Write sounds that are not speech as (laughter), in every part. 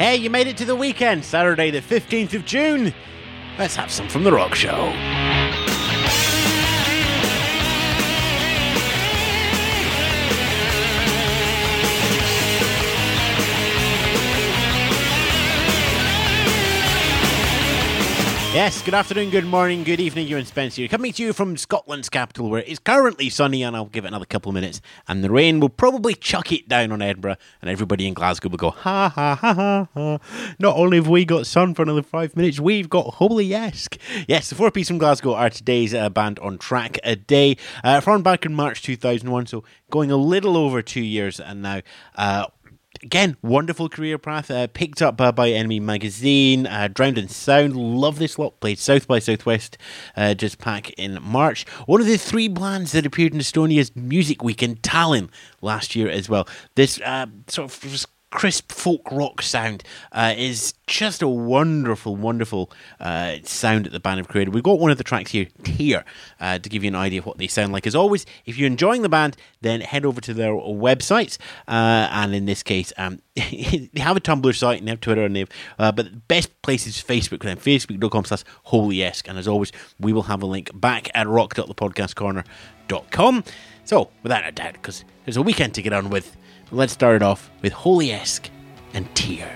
Hey, you made it to the weekend, Saturday, the 15th of June. Let's have some from The Rock Show. Yes, good afternoon, good morning, good evening, Ewan Spencer. Coming to you from Scotland's capital, where it's currently sunny, and I'll give it another couple of minutes, and the rain will probably chuck it down on Edinburgh, and everybody in Glasgow will go, ha ha ha ha ha. Not only have we got sun for another five minutes, we've got Holy Esque. Yes, the four piece from Glasgow are today's uh, band on track a day. Uh, back in March 2001, so going a little over two years, and now. Uh, again, wonderful career path. Uh, picked up uh, by NME Magazine, uh, Drowned in Sound. Love this lot. Played South by Southwest uh, just back in March. One of the three bands that appeared in Estonia's Music Week in Tallinn last year as well. This uh, sort of crisp folk rock sound uh, is just a wonderful, wonderful uh, sound that the band have created. We've got one of the tracks here, Tear, uh, to give you an idea of what they sound like. As always, if you're enjoying the band, then head over to their websites. Uh, and in this case, um, (laughs) they have a Tumblr site and they have Twitter and they have, uh, but the best place is Facebook, then facebook.com slash holy-esque. And as always, we will have a link back at rock.thepodcastcorner.com. So, without a doubt, because there's a weekend to get on with, let's start it off with Holy Esque and Tear.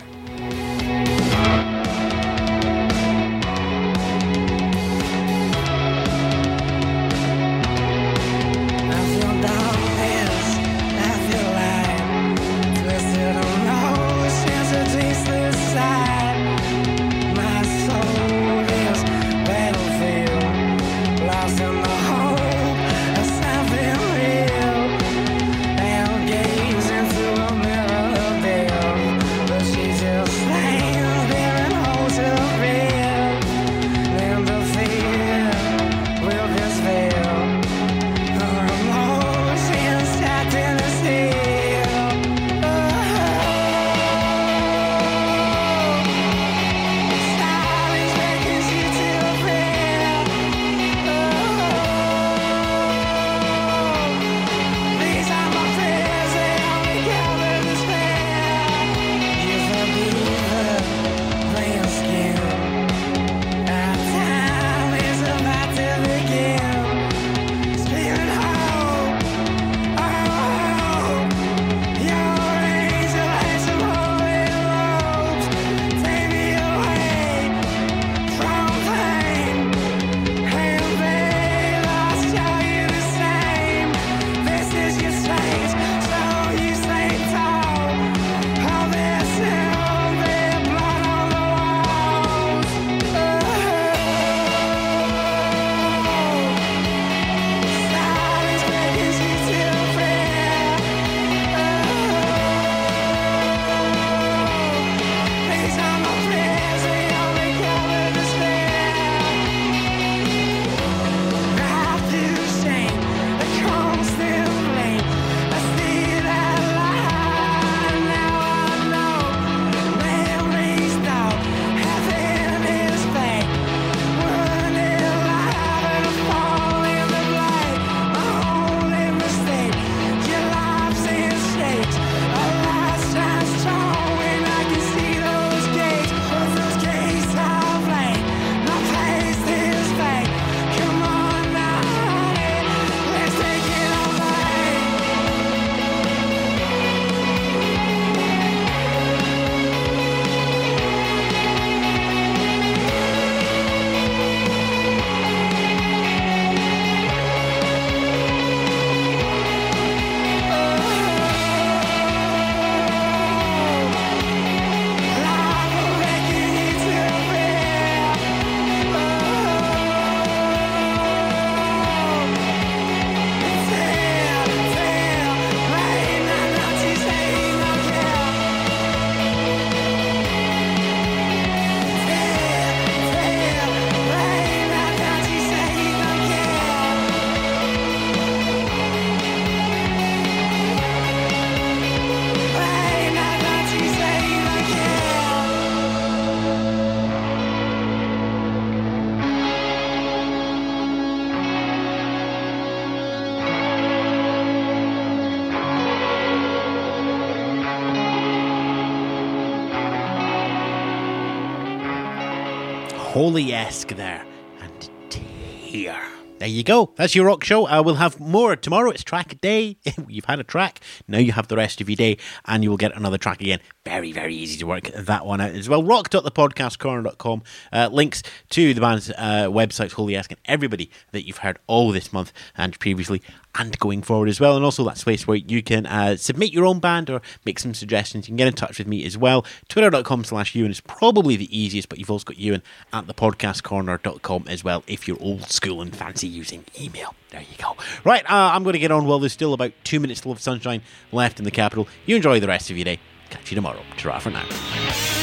Holy Esque there. And tear. There you go. That's your rock show. Uh, we'll have more tomorrow. It's track day. (laughs) You've had a track. Now you have the rest of your day, and you will get another track again. Very, very easy to work that one out as well. Rock.thepodcastcorner.com. Uh, links to the band's uh, websites, Holy Esque, and everybody that you've heard all this month and previously and going forward as well. And also that space where you can uh, submit your own band or make some suggestions. You can get in touch with me as well. Twitter.com slash Ewan is probably the easiest, but you've also got Ewan at thepodcastcorner.com as well if you're old school and fancy using email. There you go. Right, uh, I'm going to get on. while there's still about two minutes of sunshine left in the capital. You enjoy the rest of your day. Catch you tomorrow. Ta for now.